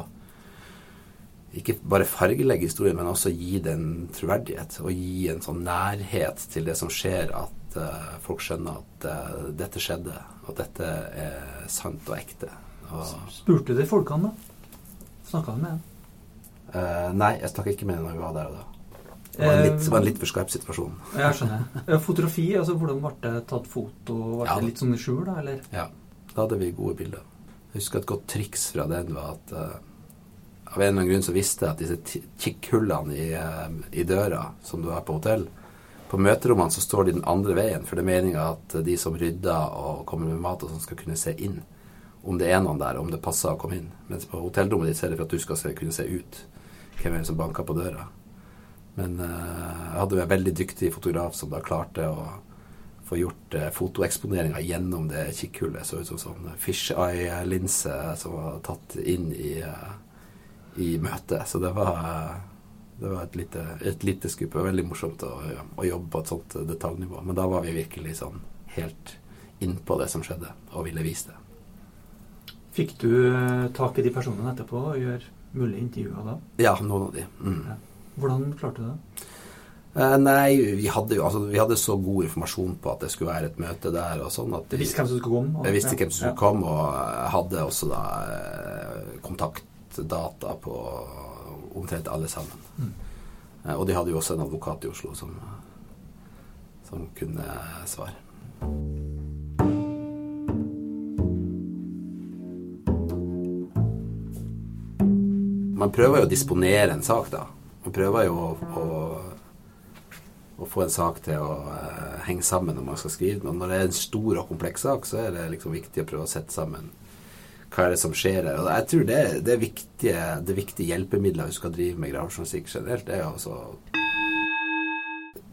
ikke bare fargelegge historien, men også gi den troverdighet. Og gi en sånn nærhet til det som skjer, at eh, folk skjønner at dette skjedde, og at dette er sant og ekte. Spurte de folkene, da? Snakka du med dem? Uh, nei, jeg snakka ikke med henne når vi var der og da. Det var litt, det var en litt for skarp situasjon. Jeg skjønner. Fotografi, altså hvordan ble det tatt foto? Ble Ja. det litt sånn i skjul, da, eller? Ja, da hadde vi gode bilder. Jeg husker et godt triks fra den var at uh, av en eller annen grunn så visste jeg at disse kikkhullene i, uh, i døra som du har på hotell, på møterommene så står de den andre veien, for det er meninga at de som rydder og kommer med mat og sånn, skal kunne se inn. Om det er noen der, om det passer å komme inn. Mens på hotellrommet ditt ser er det for at du skal se, kunne se ut. Hvem er det som banker på døra? Men uh, jeg hadde jo en veldig dyktig fotograf som da klarte å få gjort uh, fotoeksponeringa gjennom det kikkhullet. Så ut som sånn fisheye-linse som var tatt inn i, uh, i møtet. Så det var, eh, det var et lite, et lite skup. Veldig morsomt å, å jobbe på et sånt eh, detaljnivå. Men da var vi virkelig sånn helt innpå det som skjedde, og ville vise det. Fikk du eh, tak i de personene etterpå og gjøre mulige intervjuer da? Ja, noen av de. Mm. Ja. Hvordan klarte du det? Eh, nei, vi hadde jo altså, vi hadde så god informasjon på at det skulle være et møte der og sånn at Du visste hvem som skulle komme? og- Jeg visste ja. hvem som skulle komme, og jeg hadde også da eh, kontaktdata på omtrent alle sammen. Mm. Eh, Og de hadde jo også en advokat i Oslo som, som kunne svare. Man prøver jo å disponere en sak, da. Man prøver jo å, å, å få en sak til å uh, henge sammen når man skal skrive den. Og når det er en stor og kompleks sak, så er det liksom viktig å prøve å sette sammen hva er det som skjer her. Og jeg tror det, det, er viktige, det viktige hjelpemidler du skal drive med gravejournalistikk generelt. Det er å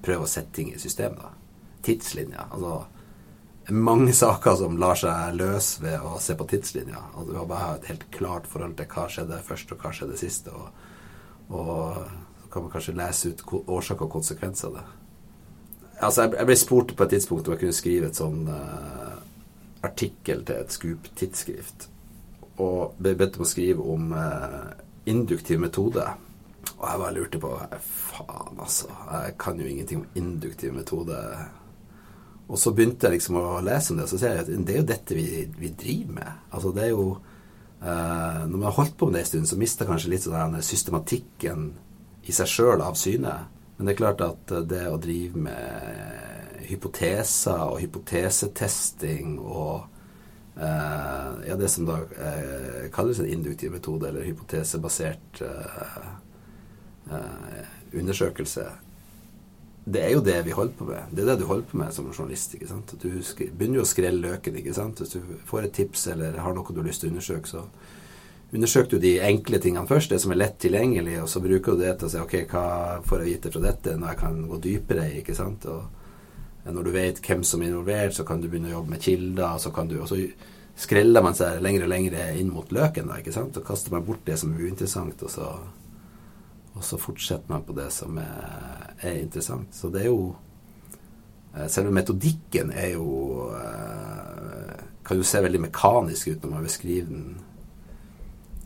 prøve å sette ting i system. da. Tidslinjer. Altså mange saker som lar seg løse ved å se på tidslinja. Altså, du har bare et helt klart forhold til hva skjedde først, og hva skjedde sist. Og, og så kan man kanskje lese ut årsak og konsekvens av det. Altså, jeg, jeg ble spurt på et tidspunkt om jeg kunne skrive et sånn uh, artikkel til et Scoop-tidsskrift. Og ble bedt om å skrive om uh, induktiv metode. Og jeg bare lurte på Faen, altså. Jeg kan jo ingenting om induktiv metode. Og så begynte jeg liksom å lese om det, og så ser jeg at det er jo dette vi, vi driver med. Altså det er jo eh, Når man har holdt på med det en stund, så mister kanskje litt sånn systematikken i seg sjøl av syne. Men det er klart at det å drive med hypoteser og hypotesetesting og eh, ja, det som da eh, kalles en induktiv metode, eller hypotesebasert eh, eh, undersøkelse Det er jo det vi holder på med. Det er det du holder på med som journalist. ikke sant? Du begynner jo å skrelle løken. ikke sant? Hvis du får et tips eller har noe du har lyst til å undersøke, så undersøker du de enkle tingene først, det som er lett tilgjengelig, og så bruker du det til å si ok, hva får jeg vite fra dette når jeg kan gå dypere i, ikke sant. Når du vet hvem som er involvert, så kan du begynne å jobbe med kilder, og så kan du og så skreller man seg lenger og lenger inn mot løken, da, ikke sant, og kaster man bort det som er uinteressant, og så, og så fortsetter man på det som er, er interessant. Så det er jo eh, Selve metodikken er jo eh, Kan jo se veldig mekanisk ut når man beskriver den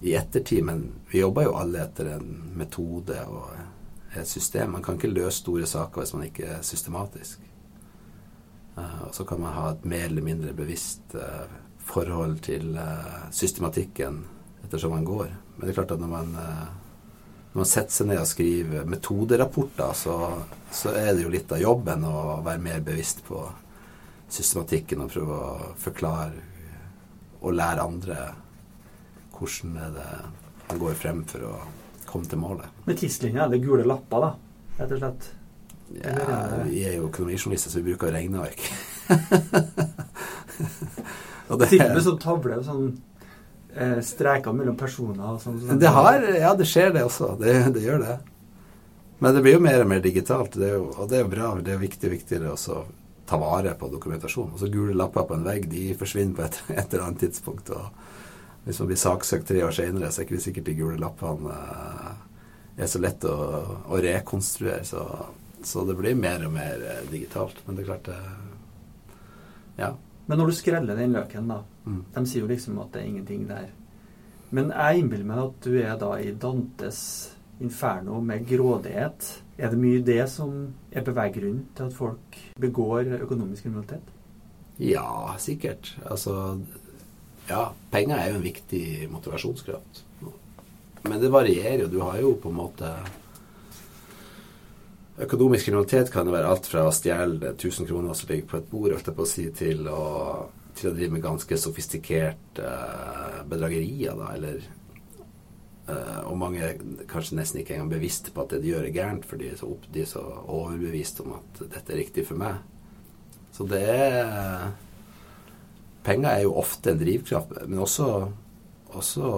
i ettertid, men vi jobber jo alle etter en metode og et system. Man kan ikke løse store saker hvis man ikke er systematisk. Uh, og så kan man ha et mer eller mindre bevisst forhold til systematikken ettersom man går. Men det er klart at når man, når man setter seg ned og skriver metoderapporter, så, så, er det jo litt av jobben å være mer bevisst på systematikken og prøve å forklare og lære andre hvordan er det man går frem for å komme til målet. Med tidslinja eller gule lapper, da, rett og slett? Ja, vi er jo økonomijournalister, så vi bruker regneark. og det, Til og med sånn tavle sånn eh, streker mellom personer sånn, sånn. Det har, Ja, det skjer det også. Det, det, gjør det. Men det blir jo mer og mer digitalt, det jo, og det er jo bra. Det er viktig viktigere å ta vare på dokumentasjon. Også gule lapper på en vegg, de forsvinner på et, et eller annet tidspunkt. og hvis man blir saksøkt tre år senere, så er ikke sikkert de gule lappene eh, er så lett å, å rekonstruere. Så, så, det blir mer og mer eh, digitalt. Men det er klart det Ja. Men når du skreller den løken, da mm. De sier jo liksom at det er ingenting der. Men jeg innbiller meg at du er da i Dantes inferno med grådighet. Er det mye det som er beveggrunnen til at folk begår økonomisk kriminalitet? Ja, sikkert. Altså ja, penger er jo en viktig motivasjonskraft. Men det varierer jo. Du har jo på en måte Økonomisk kriminalitet kan jo være alt fra å stjele 1000 kroner som ligger på et bord, på å si, til, å, til å drive med ganske sofistikerte uh, bedragerier, da, eller uh, Og mange er kanskje nesten ikke engang bevisste på at det de gjør, er gærent, for de er så, opp, de er så overbevist om at dette er riktig for meg. Så det er penger er jo ofte en drivkraft, men også, også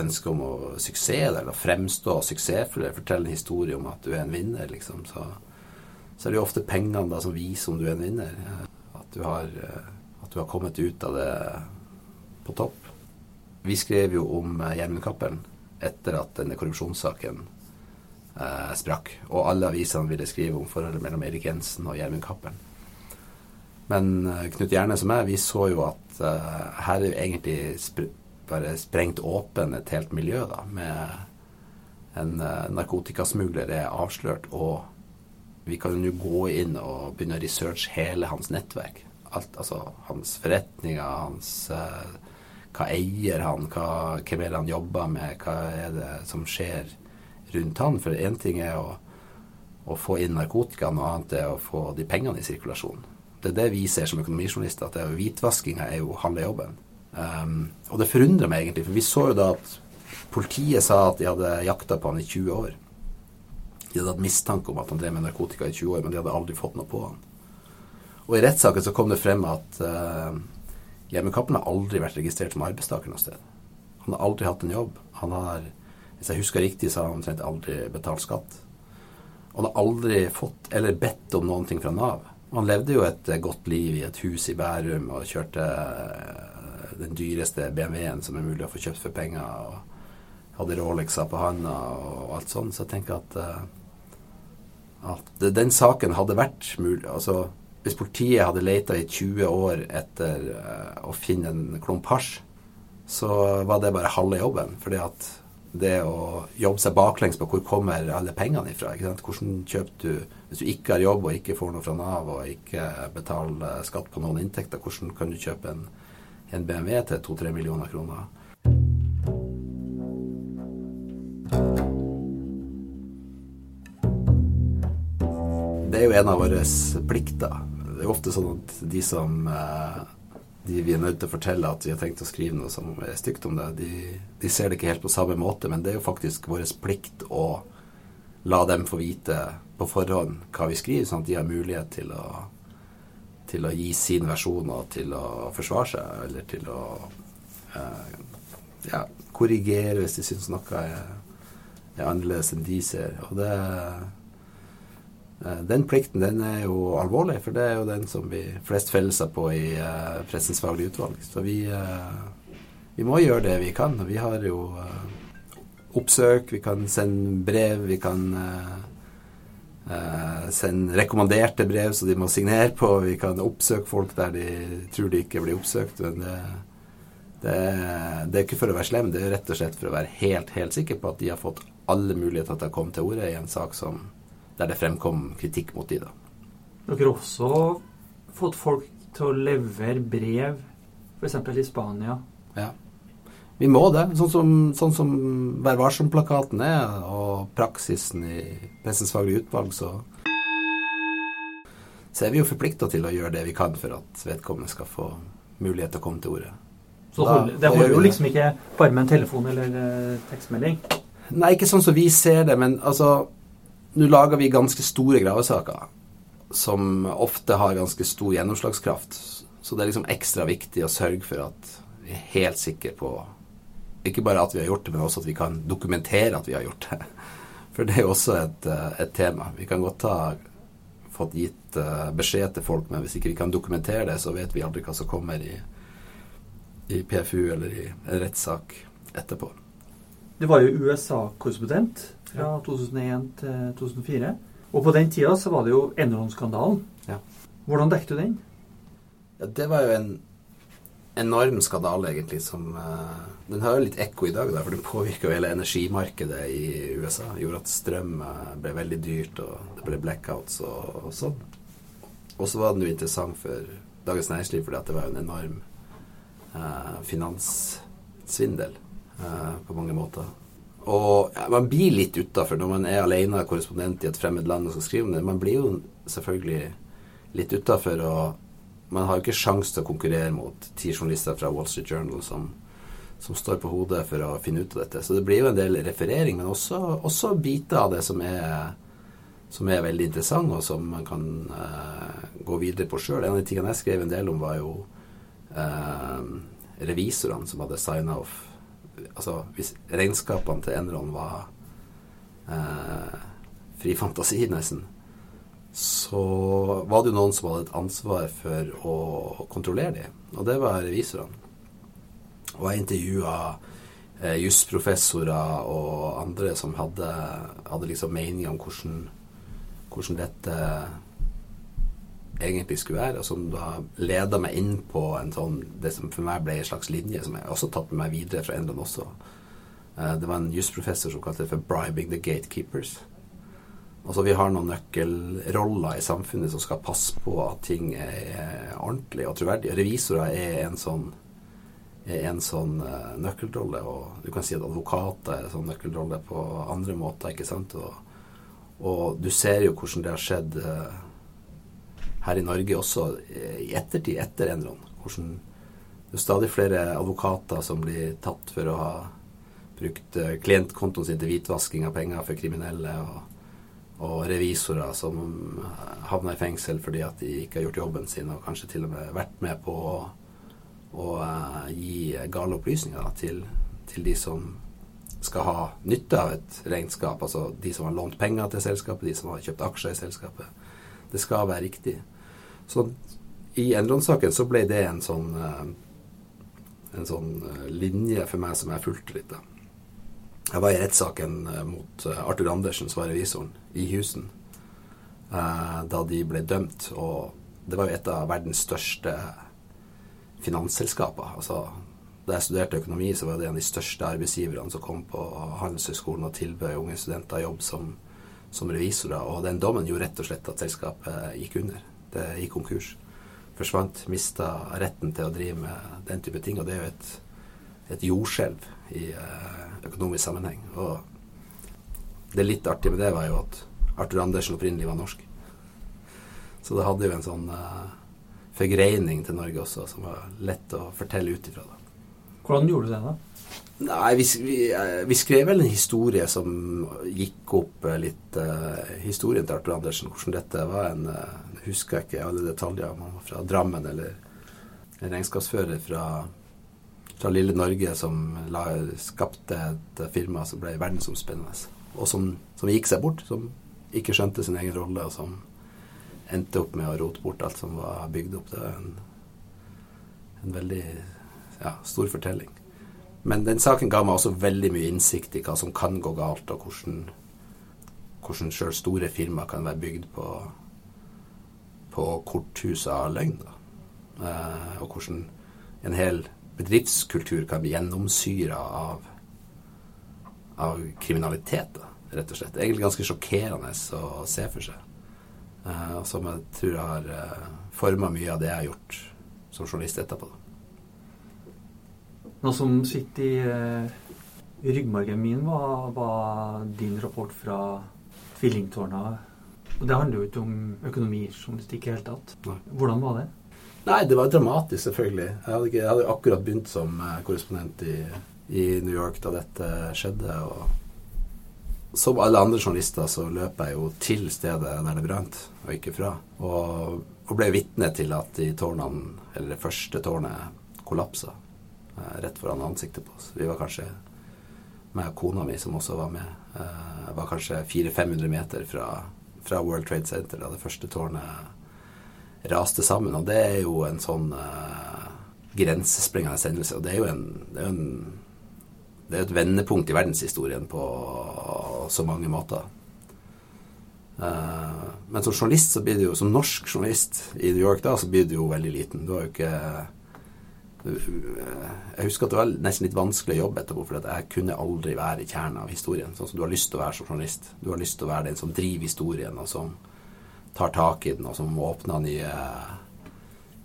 ønsket om å suksess, eller fremstå suksessfull, eller fortelle en historie om at du er en vinner, liksom. Så, så er det jo ofte pengene da som viser om du er en vinner. At du har, at du har kommet ut av det på topp. Vi skrev jo om Gjermund etter at denne korrupsjonssaken eh, sprakk. Og alle avisene ville skrive om forholdet mellom Erik Jensen og Gjermund. Men uh, Knut Gjerne som jeg, vi så jo at uh, her er jo egentlig bare sprengt åpen et helt miljø, da, med en uh, narkotikasmugler er avslørt, og vi kan jo gå inn og begynne å researche hele hans nettverk. Alt, altså hans forretninger, hans Hva eier han, hva, hvem er det han jobber med, hva er det som skjer rundt han? For én ting er å, å få inn narkotika, noe annet er å få de pengene i sirkulasjon. Det er det vi ser som økonomijournalister, at hvitvaskinga er jo halve jobben. Um, og det forundrer meg egentlig, for vi så jo da at politiet sa at de hadde jakta på han i 20 år. De hadde hatt mistanke om at han drev med narkotika i 20 år, men de hadde aldri fått noe på han. Og i rettssaken så kom det frem at uh, Gjermund Kappen har aldri vært registrert som arbeidstaker noe sted. Han har aldri hatt en jobb. Han har, hvis jeg husker riktig, så har han omtrent aldri betalt skatt. Og han har aldri fått eller bedt om noen ting fra Nav. Han levde jo et eh, godt liv i et hus i Bærum og kjørte eh, den dyreste BMW-en som er mulig å få kjøpt for penger. og Hadde Rolexer på handa og alt sånn. Så jeg tenker at, eh, at den saken hadde vært mulig altså Hvis politiet hadde leita i 20 år etter å finne en klump hasj, så var det bare halve jobben. fordi at det å jobbe seg baklengs på hvor kommer alle pengene ifra. Ikke sant? Hvordan kjøper du Hvis du ikke har jobb og ikke får noe fra Nav og ikke betaler skatt på noen inntekter, hvordan kan du kjøpe en, en BMW til 2-3 millioner kroner? Det er jo en av våre plikter. Det er ofte sånn at de som eh, de vi er nødt til å fortelle at vi har tenkt å skrive noe som er stygt om det, de, de, ser det ikke helt på samme måte, men det er jo faktisk vår plikt å la dem få vite på forhånd hva vi skriver, sånn at de har mulighet til å, til å gi sin versjon og til å forsvare seg, eller til å eh, ja, korrigere hvis de syns noe er, er, annerledes enn de ser. Og det eh, den plikten den er jo alvorlig, for det er jo den som vi flest feller på i eh, Pressens faglige utvalg. Så vi, eh, vi må gjøre det vi kan. Vi har jo eh, oppsøk, vi kan sende brev, vi kan eh, send rekommanderte brev så de må signere på. Vi kan oppsøke folk der de tror de ikke blir oppsøkt. Men det, det, det er ikke for å være slem, det er rett og slett for å være helt, helt sikker på at de har fått alle muligheter til å komme til orde i en sak som, der det fremkom kritikk mot de da. Dere har også fått folk til å levere brev, f.eks. i Spania. Ja. Vi må det. Sånn som, sånn som Vær varsom-plakaten er, og praksisen i Pressens faglige utvalg, så, så er vi jo forplikta til å gjøre det vi kan for at vedkommende skal få mulighet til å komme til orde. Så da, det holder jo liksom ikke bare med en telefon eller uh, tekstmelding? Nei, ikke sånn som vi ser det, men altså Nå lager vi ganske store gravesaker som ofte har ganske stor gjennomslagskraft. Så det er liksom ekstra viktig å sørge for at vi er helt sikre på ikke bare at vi har gjort det, men også at vi kan dokumentere at vi har gjort det. For det er jo også et, eh, et tema. Vi kan godt ha fått gitt uh, beskjed til folk, men hvis ikke vi kan dokumentere det, så vet vi aldri hva som kommer i, i PFU eller i en rettssak etterpå. Du var jo USA-korrespondent fra 2001 til 2004. Og på den tida så var det jo Enron-skandalen. Ja. Hvordan dekket du den? Ja, det var jo en enorm skandale, egentlig, som uh, Den har jo litt ekko i dag, da, for den påvirka hele energimarkedet i USA. Gjorde at strøm uh, ble veldig dyrt, og det ble blackouts og, og sånn. Og så var den jo interessant for Dagens Næringsliv fordi at det var en enorm uh, finanssvindel på mange måter. Og ja, man blir litt utafor når man er alene korrespondent i et fremmed land og skal skrive om det. Man blir jo selvfølgelig litt utafor og man har jo ikke sjanse til å konkurrere mot ti journalister fra Wall Street Journal som, som, står på hodet for å finne ut av dette. Så det blir jo en del referering, men også, også biter av det som er, som er veldig interessant, og som man kan uh, gå videre på sjøl. En av de tingene jeg skrev en del om, var jo uh, revisorene som hadde signa off Altså hvis regnskapene til Enron var uh, fri fantasi, nesten så var det jo noen som hadde et ansvar for å kontrollere dem, og det var revisorene. Og jeg intervjua eh, jusprofessorer og andre som hadde, hadde liksom meninger om hvordan, hvordan, dette egentlig skulle være, og som da leda meg inn på en sånn, det som for meg ble en slags linje, som jeg også tatt med meg videre fra England også. Eh, det var en jusprofessor som kalte det for 'bribing the gatekeepers'. Altså Vi har noen nøkkelroller i samfunnet som skal passe på at ting er ordentlig og troverdig. Revisorer er en sånn, er en sånn uh, nøkkelrolle, og du kan si at advokater er en sånn nøkkelrolle på andre måter. ikke sant? Og, og du ser jo hvordan det har skjedd uh, her i Norge også uh, i ettertid, etter Enron. Hvordan det er stadig flere advokater som blir tatt for å ha brukt klientkontoen sin til hvitvasking av penger for kriminelle. og og revisorer som havner i fengsel fordi at de ikke har gjort jobben sin, og kanskje til og med vært med på å, å uh, gi gale opplysninger til, til, de som skal ha nytte av et regnskap. Altså de som har lånt penger til selskapet, de som har kjøpt aksjer i selskapet. Det skal være riktig. Så i Enron-saken så ble det en sånn, uh, en sånn uh, linje for meg som jeg fulgte litt. da. Jeg var i rettssaken eh, mot eh, Arthur Andersen, som var revisoren, i Houston eh, da de ble dømt. Og det var jo et av verdens største finansselskaper. Altså, da jeg studerte økonomi, så var det en av de største arbeidsgiverne som kom på Handelshøyskolen og tilbød unge studenter jobb som, som revisorer. Og den dommen gjorde rett og slett at selskapet gikk under. Det gikk konkurs. Forsvant. Mista retten til å drive med den type ting. Og det er jo et, et jordskjelv i økonomisk sammenheng. Og det litt artige med det var jo at Arthur Andersen opprinnelig var norsk. Så det hadde jo en sånn uh, forgreining til Norge også, som var lett å fortelle ut ifra. Hvordan gjorde du det, da? Nei, vi, vi, eh, vi, skrev vel en historie som gikk opp litt uh, Historien til Arthur Andersen, hvordan dette var en uh, Husker jeg ikke alle detaljer. om Han var fra Drammen, eller en regnskapsfører fra, fra lille Norge som la, skapte et firma som ble verdensomspennende. Og som, som, gikk seg bort. Som ikke skjønte sin egen rolle, og som endte opp med å rote bort alt som var bygd opp. Det var en, en veldig ja, stor fortelling. Men den saken ga meg også veldig mye innsikt i hva som kan gå galt, og hvordan, hvordan sjøl store firmaer kan være bygd på, på korthus av løgn. Eh, og hvordan en hel bedriftskultur kan bli gjennomsyra av, av kriminalitet, da, rett og slett. Egentlig ganske sjokkerende å se for seg. Uh, som jeg tror har uh, forma mye av det jeg har gjort som journalist etterpå. Da. Noe som sitter i, uh, ryggmargen min, var, var, din rapport fra Tvillingtårna. Og det handler jo ikke om økonomijournalistikk i det hele tatt. Nei. Hvordan var det? Nei, det var dramatisk, selvfølgelig. Jeg hadde, ikke, jeg hadde akkurat begynt som eh, korrespondent i, i, New York da dette skjedde. og Som alle andre journalister så løp jeg jo til stedet der det brant, og ikke fra. Og, og ble vitne til at de tårnene, eller det første tårnet kollapsa. Eh, rett foran ansiktet på oss. Vi var kanskje meg og kona mi, som også var med, eh, var kanskje 400-500 meter fra, fra, World Trade Center da det første tårnet raste sammen. Og det er jo en sånn uh, grensesprengende sendelse. Og det er jo en, det er en det er et vendepunkt i verdenshistorien på så mange måter. Uh, men som journalist så blir det jo, som norsk journalist i New York da, så blir det jo veldig liten. Du har jo ikke jeg husker at det var nesten litt vanskelig å jobbe etterpå, for jeg kunne aldri være i kjernen av historien. Sånn som du har lyst til å være som journalist. Du har lyst til å være den som driver historien, og som tar tak i den, og som åpner nye,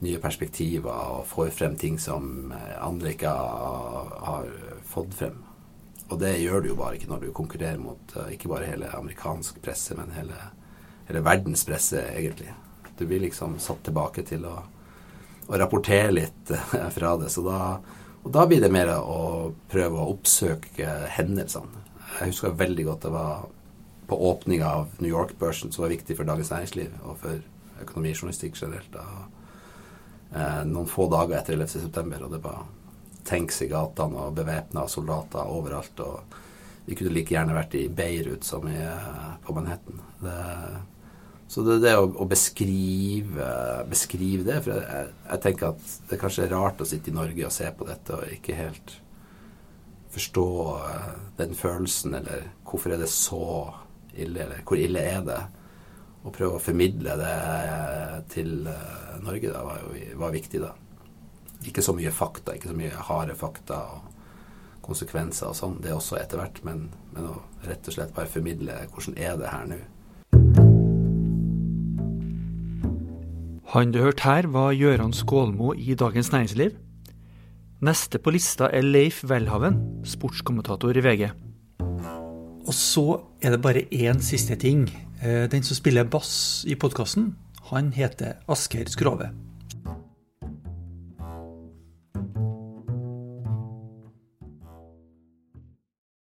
nye perspektiver og får frem ting som andre ikke har, har fått frem. Og det gjør du jo bare ikke når du konkurrerer mot eh, ikke bare hele amerikansk presse, men hele, hele verdens presse, egentlig. Du blir liksom satt tilbake til å å rapportere litt eh, fra det. Så da, og da blir det mer å prøve å oppsøke hendelsene. Jeg husker veldig godt det var på åpninga av New York-børsen, som var viktig for Dagens Næringsliv og for økonomijournalistikk generelt. Da, eh, noen få dager etter 11.9., og det var tanks i gatene og bevæpna soldater overalt. og vi kunne like gjerne vært i Beirut som i, eh, på Manhattan. Det, så det er det å, å beskrive, beskrive, det For jeg, jeg, tenker at det er kanskje rart å sitte i Norge og se på dette og ikke helt forstå uh, den følelsen, eller hvorfor er det så ille, eller hvor ille er det? Å prøve å formidle det til uh, Norge da, var, jo, var viktig, da. Ikke så mye fakta, ikke så mye harde fakta og konsekvenser og sånn. Det er også etter hvert, men, men å rett og slett bare formidle hvordan er det her nå. Han du hørte her, var Gøran Skålmo i Dagens Næringsliv. Neste på lista er Leif Welhaven, sportskommentator i VG. Og så er det bare én siste ting. Eh, den som spiller bass i podkasten, han heter Asker Skrove.